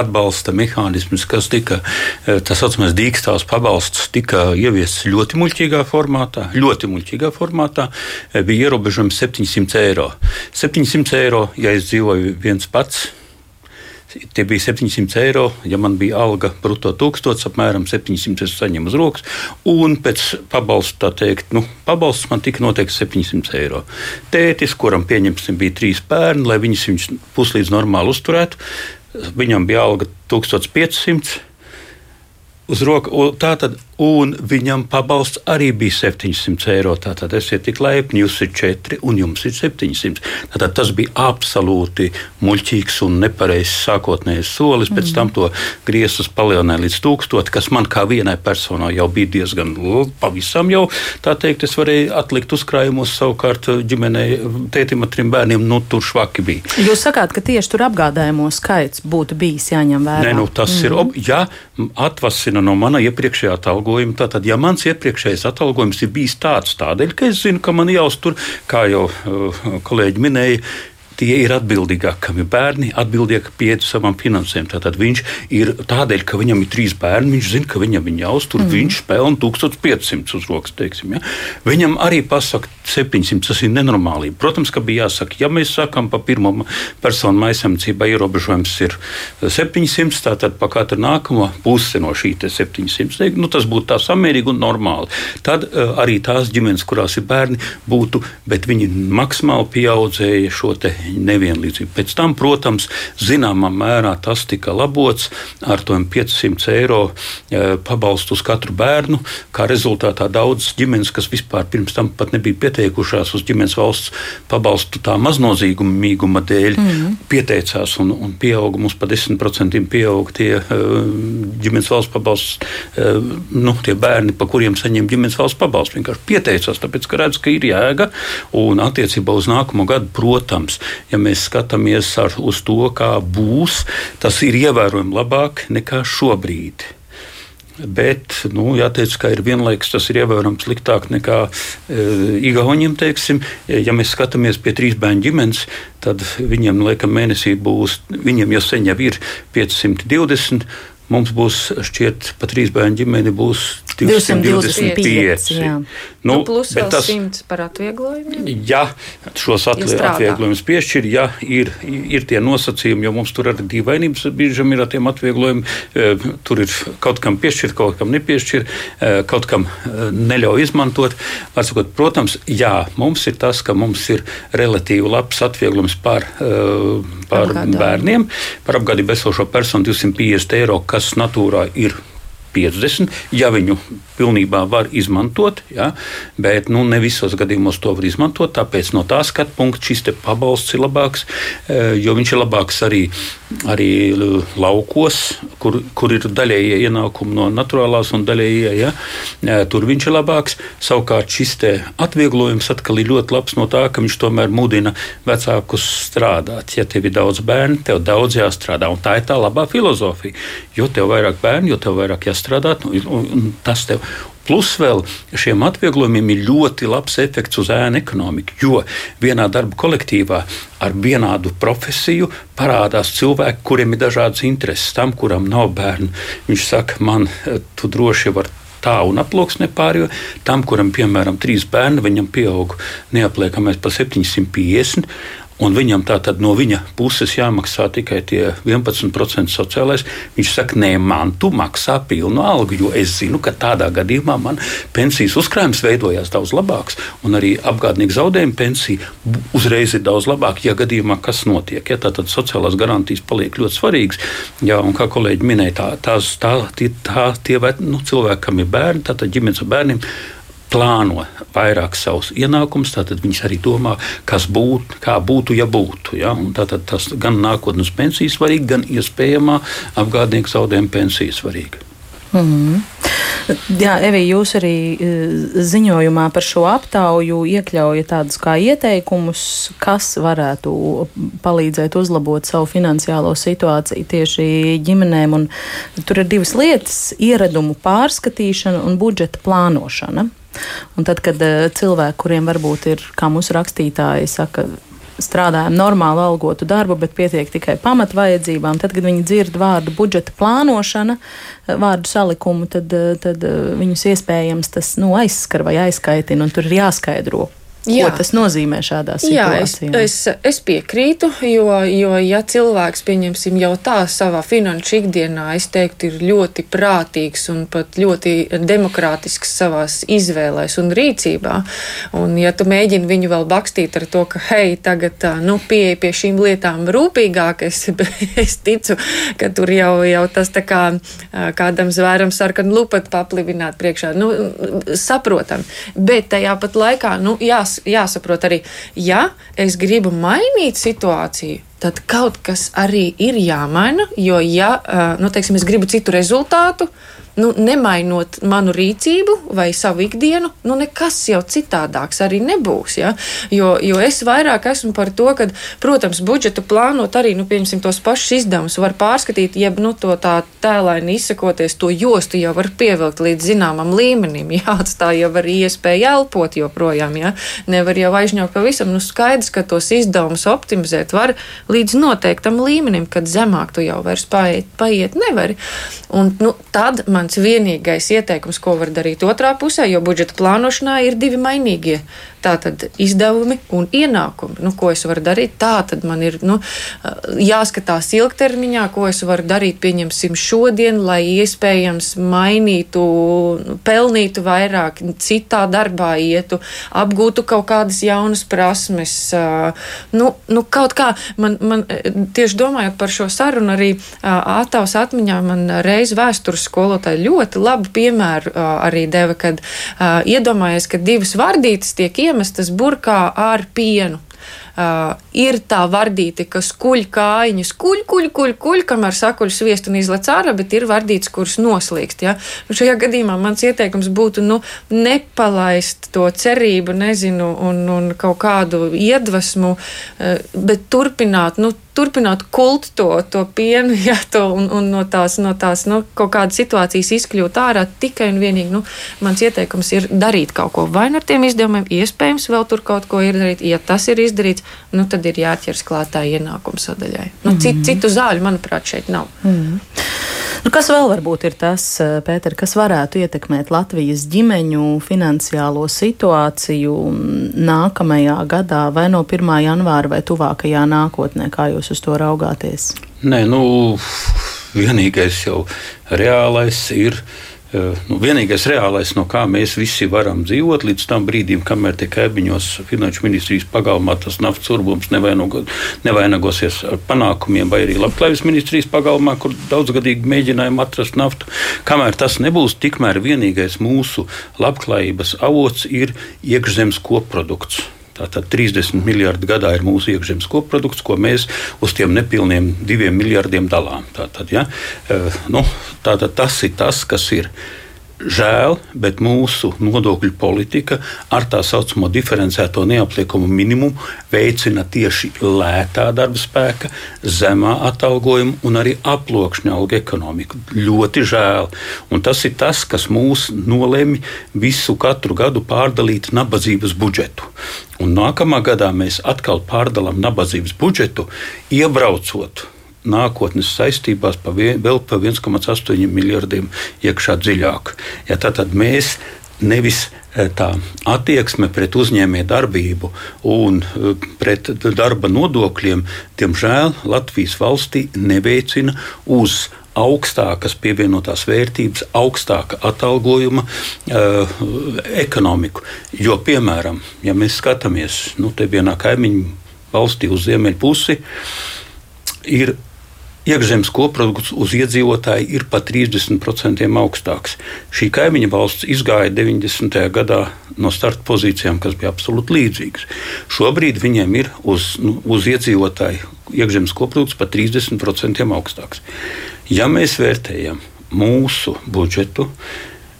atbalsta mehānismas, kas tika tā saucamais dīkstāvs pabalsts, tika ieviests ļoti muļķīgā formātā. Ļoti muļķīgā formātā bija ierobežojums 700 eiro. 700 eiro, ja es dzīvoju viens pats, Tie bija 700 eiro. Ja man bija alga brutto 1000, apmēram 700 es saņemu uz rokas. Un pēc pabalstu, tā teikt, nu, pabalsts man tika noteikts 700 eiro. Tētis, kuram pieņemsim, bija trīs bērni, lai viņus, viņus puslīdz normāli uzturētu, viņam bija alga 1500 uz roka. Tātad, un viņam pabalsts arī bija 700 eiro. Tātad esiet tik laipni, jūs ir 4 un jums ir 700. Tātad tas bija absolūti muļķīgs un nepareizs sākotnējs solis. Pēc mm. tam to griezus palielināja līdz 1000, kas man kā vienai personai jau bija diezgan pavisam jau. Tā teikt, es varēju atlikt uzkrājumus savukārt ģimenei, tētim ar trim bērniem, nu tur švaki bija. Jūs sakāt, ka tieši tur apgādājumu skaits būtu bijis jāņem vērā? Nē, nu tas mm. ir, ja atvasina no mana iepriekšējā atalgojuma. Tātad, ja mans iepriekšējais atalgojums ir bijis tāds, tādēļ, ka es zinu, ka man jāuztur, kā jau uh, kolēģi minēja, tie ir atbildīgāki, kam ir bērni, atbildīgi pieeja savam finansēm. Tātad viņš ir tādēļ, ka viņam ir trīs bērni, viņš zina, ka viņam ir jāuztur, mm. viņš pelna 1500 uz rokas. Teiksim, ja? Viņam arī pasaka 700, tas ir nenormāli. Protams, ka bija jāsaka, ja mēs sakām pa pirmo personu maisamniecībā ierobežojums ir 700, tātad pa katru nākamo pusi no šī 700, nu, tas būtu tā samērīgi un normāli. Tad uh, arī tās ģimenes, kurās ir bērni, būtu, bet viņi maksimāli pieaudzēja šo te nevienlīdzību. Pēc tam, protams, zināmā mērā tas tika labots ar 500 eiro e, pabalstu uz katru bērnu. Kā rezultātā daudzas ģimenes, kas vispār pirms tam pat nebija pieteikušās uz ģimenes valsts pabalstu tā maznozīmīguma dēļ, mm -hmm. pieteicās un, un pieauga mums pa 10% pieauga tie e, ģimenes valsts pabalsts, e, nu, tie bērni, pa kuriem saņem ģimenes valsts pabalstu. Vienkārši pieteicās, tāpēc, ka redz, ka ir jēga un attiecībā uz nākamo gadu, protams, ja mēs skatāmies ar, uz to, kā būs, tas ir ievērojami labāk nekā šobrīd. Bet, nu, jāteic, ka ir vienlaikus tas ir ievērojami sliktāk nekā e, Igauniem. Teiksim. Ja mēs skatāmies pie trīs bērnu ģimenes, tad viņiem, laikam, mēnesī būs, viņiem jau sen jau ir 520 mums būs šķiet, pa trīs bērnu ģimeni būs 225. 225 nu, nu, plus vēl tas, 100 par atvieglojumu. Ja šos atvieglojumus piešķir, ja ir, ir tie nosacījumi, jo mums tur arī dīvainības biežam ir ar tiem atvieglojumiem, e, tur ir kaut kam piešķirt, kaut kam nepiešķirt, e, kaut kam e, neļauj izmantot. Sakot, protams, jā, mums ir tas, ka mums ir relatīvi labs atvieglojums par, par bērniem, par apgādību esošo personu 250 eiro, kas natūrā ir 50, ja viņu pilnībā var izmantot, ja, bet nu, ne visos gadījumos to var izmantot. Tāpēc no tā skatu punkta šis pabalsts ir labāks, e, jo viņš ir labāks arī, arī laukos, kur, kur ir daļējie ienākumi no naturālās un daļējie. Ja, tur viņš ir labāks. Savukārt šis atvieglojums atkal ir ļoti labs no tā, ka viņš tomēr mudina vecākus strādāt. Ja tev ir daudz bērnu, tev daudz jāstrādā. Un tā ir tā labā filozofija. Jo tev vairāk bērnu, jo tev vairāk jāstrādā strādāt. Un, un tas tev Plus vēl šiem atvieglojumiem ir ļoti labs efekts uz ēnu ekonomiku, jo vienā darba kolektīvā ar vienādu profesiju parādās cilvēki, kuriem ir dažādas intereses. Tam, kuram nav bērnu, viņš saka, man tu droši vari tā un aploksne pārējo. Tam, kuram, piemēram, trīs bērni, viņam pieaug neapliekamais pa 750 un viņam tā tad no viņa puses jāmaksā tikai tie 11% sociālais, viņš saka, nē, man tu maksā pilnu algu, jo es zinu, ka tādā gadījumā man pensijas uzkrājums veidojās daudz labāks, un arī apgādnieku zaudējuma pensija uzreiz ir daudz labāka, ja gadījumā kas notiek. Ja, Tātad sociālās garantijas paliek ļoti svarīgas, jā, un kā kolēģi minēja, tā, tās, tā, tie, tā, tie nu, cilvēki, kam ir bērni, tātad ģimenes ar bērniem, plāno vairāk savus ienākumus, tad viņš arī domā, kas būtu, kā būtu, ja būtu. Ja? Tātad tas gan nākotnes pensijas svarīgi, gan iespējamā apgādnieku zaudējuma pensija svarīga. Mm -hmm. Jā, Evī, jūs arī e, ziņojumā par šo aptauju iekļaujat tādus kā ieteikumus, kas varētu palīdzēt uzlabot savu finansiālo situāciju tieši ģimenēm. Tur ir divas lietas - ieradumu pārskatīšana un budžeta plānošana. Un tad, kad uh, cilvēki, kuriem varbūt ir, kā mūsu rakstītāji saka, strādājam normālu algotu darbu, bet pietiek tikai pamatvajadzībām. Tad, kad viņi dzird vārdu budžeta plānošana, vārdu salikumu, tad, tad viņus iespējams tas nu, aizskar vai aizskaitina, un tur ir jāskaidro, Jā. Ko tas nozīmē šādā situācijā? Jā, es, es, es piekrītu, jo, jo ja cilvēks, pieņemsim, jau tā savā finanšu ikdienā, es teiktu, ir ļoti prātīgs un pat ļoti demokrātisks savās izvēlēs un rīcībā, un ja tu mēģini viņu vēl bakstīt ar to, ka, hei, tagad, nu, pieeja pie šīm lietām rūpīgāk, es, es ticu, ka tur jau, jau tas tā kā kādam zvēram sarkanu lupatu paplivināt priekšā, nu, saprotam, bet tajā pat laikā, nu, jās, jāsaprot arī, ja es gribu mainīt situāciju, tad kaut kas arī ir jāmaina. Jo, ja nu, teiksim, es gribu citu rezultātu, nu, nemainot manu rīcību vai savu ikdienu, nu, nekas jau citādāks arī nebūs. Ja? Jo, jo es vairāk esmu par to, ka, protams, budžetu plānot arī, nu, pieņemsim, tos pašus izdevumus var pārskatīt, jeb, nu, to tā tēlaini izsakoties, to jostu jau var pievilkt līdz zināmam līmenim. Jāatstāj jau arī iespēja elpot joprojām, ja? nevar jau aizņaukt pavisam. Nu, skaidrs, ka tos izdevumus optimizēt var līdz noteiktam līmenim, kad zemāk tu jau vairs paiet, paiet nevari. Un, nu, tad man mans vienīgais ieteikums, ko var darīt otrā pusē, jo budžeta plānošanā ir divi mainīgie. Tātad izdevumi un ienākumi. Nu, ko es varu darīt? Tā tad man ir nu, jāskatās ilgtermiņā, ko es varu darīt, pieņemsim, šodien, lai iespējams mainītu, pelnītu vairāk, citā darbā ietu, apgūtu kaut kādas jaunas prasmes. Nu, nu, kaut kā man, man tieši domājot par šo sarunu, arī Ātavas atmiņā man reiz vēstures skolotāji ļoti labu piemēru arī deva, kad iedomājies, ka divas vardītes tiek iemestas burkā ar pienu. Uh, ir tā vardīte, kas kuļ kājiņas, kuļ, kuļ, kuļ, kuļ, kamēr sakuļ sviestu un izlec ārā, bet ir vardītes, kuras noslīkst. Ja? Nu, šajā gadījumā mans ieteikums būtu nu, nepalaist to cerību, nezinu, un, un kaut kādu iedvesmu, uh, bet turpināt. Nu, turpināt kult to, to pienu, ja, to, un, un no tās, no tās nu, kaut kādas situācijas izkļūt ārā. Tikai un vienīgi nu, mans ieteikums ir darīt kaut ko vai nu ar tiem izdevumiem, iespējams, vēl tur kaut ko ir darīt. Ja tas ir izdarīts, nu, tad ir jāķers klātā ienākuma sadaļai. Nu, mm -hmm. citu, citu zāļu, manuprāt, šeit nav. Mm -hmm. Nu, kas vēl varbūt ir tas, eh, Pēter, kas varētu ietekmēt Latvijas ģimeņu finansiālo situāciju nākamajā gadā, vai no 1. janvāra, vai tuvākajā nākotnē, kā jūs uz to raugāties? Nē, nu, vienīgais jau reālais ir Nu, vienīgais reālais, no kā mēs visi varam dzīvot līdz tam brīdim, kamēr tie kaimiņos finanšu ministrijas pagalmā tas naftas urbums nevainago, nevainagosies ar panākumiem, vai arī labklājības ministrijas pagalmā, kur daudzgadīgi mēģinājām atrast naftu. Kamēr tas nebūs, tikmēr vienīgais mūsu labklājības avots ir iekšzemes koprodukts. Tātad 30 miljardi gadā ir mūsu iekšzemes koprodukts, ko mēs uz tiem nepilniem diviem miljardiem dalām. Tātad, ja? nu, tātad tas ir tas, kas ir Žēl, bet mūsu nodokļu politika ar tā saucamo diferencēto neapliekumu minimumu veicina tieši lētā darba spēka, zemā atalgojuma un arī aploksņa alga ekonomiku. Ļoti žēl. Un tas ir tas, kas mūs nolēma visu katru gadu pārdalīt nabadzības budžetu. Un nākamā gadā mēs atkal pārdalām nabadzības budžetu, iebraucot nākotnes saistībās pa vien, vēl pa 1,8 miljardiem iekšā dziļāk. Ja tātad mēs nevis e, tā attieksme pret uzņēmējdarbību un e, pret darba nodokļiem, diemžēl Latvijas valstī neveicina uz augstākas pievienotās vērtības, augstāka atalgojuma uh, ekonomiku. Jo, piemēram, ja mēs skatāmies nu, te vienā kaimiņu valstī uz ziemeļu pusi, ir iekšzemes koprodukts uz iedzīvotāju ir pat 30% augstāks. Šī kaimiņa valsts izgāja 90. gadā no starta pozīcijām, kas bija absolūti līdzīgas. Šobrīd viņiem ir uz, nu, uz iedzīvotāju iekšzemes koprodukts pat 30% augstāks. Ja mēs vērtējam mūsu budžetu,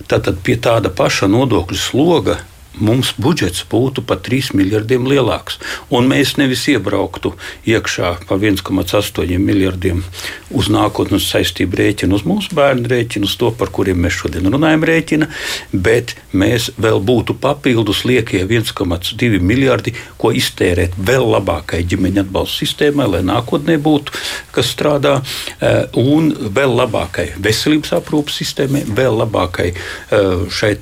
tad pie tāda paša nodokļu sloga mums budžets būtu par 3 miljardiem lielāks. Un mēs nevis iebrauktu iekšā pa 1,8 miljardiem uz nākotnes saistību rēķinu, uz mūsu bērnu rēķinu, uz to, par kuriem mēs šodien runājam, rēķina, bet mēs vēl būtu papildus liekie 1,2 miljardi, ko iztērēt vēl labākai ģimeņa atbalsta sistēmai, lai nākotnē būtu, kas strādā, eh, un vēl labākai veselības aprūpas sistēmai, vēl labākai eh, šai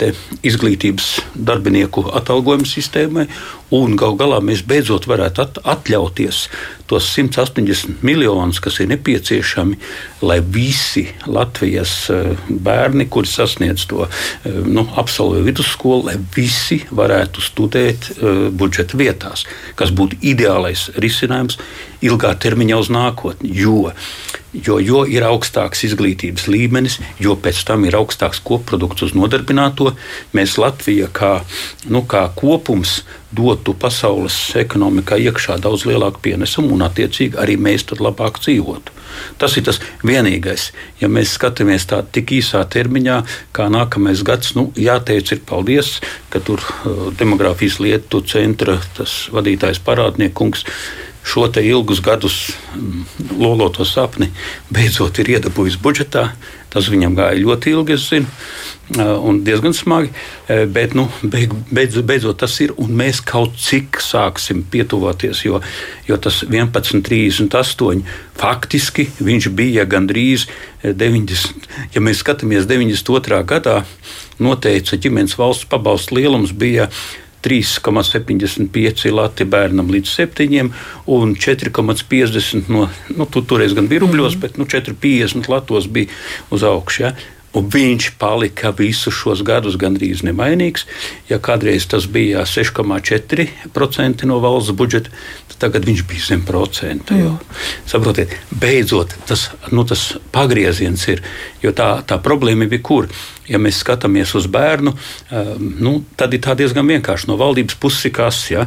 izglītības darbinieku atalgojuma sistēmai, un gal galā mēs beidzot varētu at atļauties tos 180 miljonus, kas ir nepieciešami, lai visi Latvijas eh, bērni, kuri sasniedz to eh, nu, absolvē vidusskolu, lai visi varētu studēt uh, budžeta vietās, kas būtu ideālais risinājums ilgā termiņā uz nākotni. Jo Jo, jo ir augstāks izglītības līmenis, jo pēc tam ir augstāks koprodukts uz nodarbināto, mēs Latvija kā, nu, kā kopums dotu pasaules ekonomikā iekšā daudz lielāku pienesumu un, attiecīgi, arī mēs tad labāk dzīvotu. Tas ir tas vienīgais. Ja mēs skatāmies tādā tik īsā termiņā, kā nākamais gads, nu, jāteic, ir paldies, ka tur uh, demogrāfijas lietu centra vadītājs parādnieks šo ilgus gadus mm, loloto sapni beidzot ir iedabūjis budžetā. Tas viņam gāja ļoti ilgi, es zinu, un diezgan smagi. Bet nu, beig, beidz, beidzot tas ir, un mēs kaut cik sāksim pietuvoties, jo, jo tas 11,38 faktiski viņš bija gandrīz 90. Ja mēs skatāmies 92. gadā, noteica ģimenes valsts pabalstu lielums bija 3,75 lati bērnam līdz 7 un 4,50 no, nu, tu, toreiz gan bija rubļos, mm -hmm. bet nu, 4,50 latos bija uz augšu. Ja? Un viņš palika visus šos gadus gandrīz nemainīgs. Ja kādreiz tas bija 6,4% no valsts budžeta, tad tagad viņš bija zem procenta. Mm. Saprotiet, beidzot tas, nu, tas pagrieziens ir. Jo tā, tā problēma bija kur? Ja mēs skatāmies uz bērnu, nu, tad ir diezgan vienkārši. No valdības puses ir kas. Ja?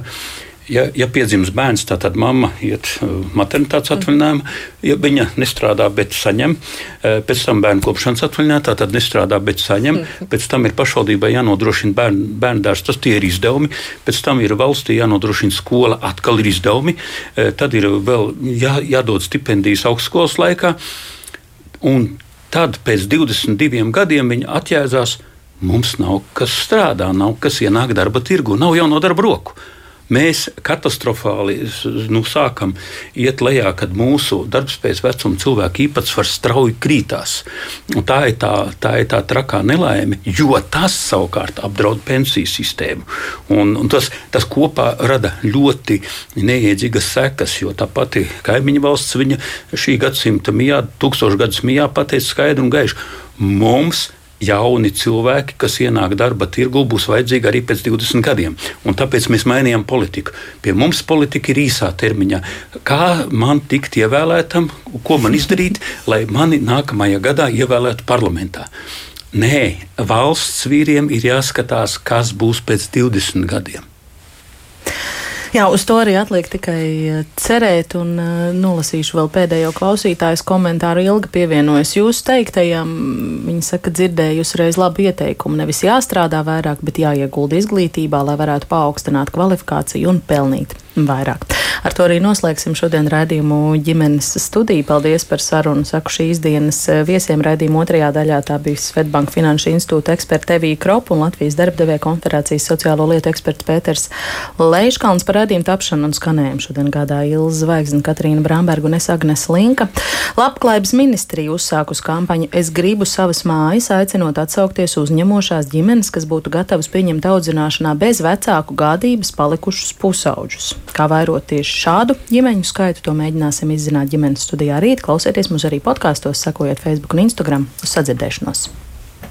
Ja, ja piedzimst bērns, tad mamma iet uh, maternitātes atvaļinājumā. Ja viņa nestrādā, bet saņem, uh, pēc tam bērnu kopšanas atvaļinājumā, tad nestrādā, bet saņem. Pēc tam ir pašvaldībai jānodrošina bērnu, bērnu dārsts, tas tie ir izdevumi. Pēc tam ir valstī jānodrošina skola, atkal ir izdevumi. Uh, tad ir vēl jā, jādod stipendijas augstskolas laikā. Un tad pēc 22 gadiem viņa atjēdzās. Mums nav kas strādā, nav kas ienāk darba tirgu, nav jau no darba roku mēs katastrofāli nu, sākam iet lejā, kad mūsu darbspējas vecuma cilvēku īpatsvars strauji krītās. Un tā ir tā, tā ir tā trakā nelaime, jo tas savukārt apdraud pensiju sistēmu. Un, un tas, tas kopā rada ļoti neiedzīgas sekas, jo tā pati kaimiņu valsts viņa šī gadsimta mijā, tūkstošgadus mijā pateica skaidru un gaišu. Mums jauni cilvēki, kas ienāk darba tirgu, būs vajadzīgi arī pēc 20 gadiem. Un tāpēc mēs mainījām politiku. Pie mums politika ir īsā termiņā. Kā man tikt ievēlētam, ko man izdarīt, lai mani nākamajā gadā ievēlētu parlamentā? Nē, valsts vīriem ir jāskatās, kas būs pēc 20 gadiem. Jā, uz to arī atliek tikai eh, cerēt, un uh, nolasīšu vēl pēdējo klausītājas komentāru. Ilga pievienojas jūsu teiktajam. Viņa saka, dzirdējusi reiz labu ieteikumu. Nevis jāstrādā vairāk, bet jāiegulda izglītībā, lai varētu paaugstināt kvalifikāciju un pelnīt vairāk. Ar to arī noslēgsim šodien raidījumu ģimenes studiju. Paldies par sarunu. Saku šīs dienas eh, viesiem raidījuma otrajā daļā. Tā bija Svetbanka Finanšu institūta eksperta Evija Kropa un Latvijas darbdevēja konfederācijas sociālo lietu eksperts Pēters Leiškalns par raidījumu tapšanu un skanējumu. Šodien gādāja Ilza Zvaigzne, Katrīna Bramberga un es Agnes Linka. Labklājības ministrija uzsākus kampaņu Es gribu savas mājas, aicinot atsaukties uzņemošās ģimenes, kas būtu gatavas pieņemt audzināšanā bez vecāku gādības palikušus pusauģus. Kā vairot tieši šādu ģimeņu skaitu, to mēģināsim izzināt ģimenes studijā rīt. Klausieties mūs arī podkāstos, sakojot Facebook un Instagram uz sadzirdēšanos.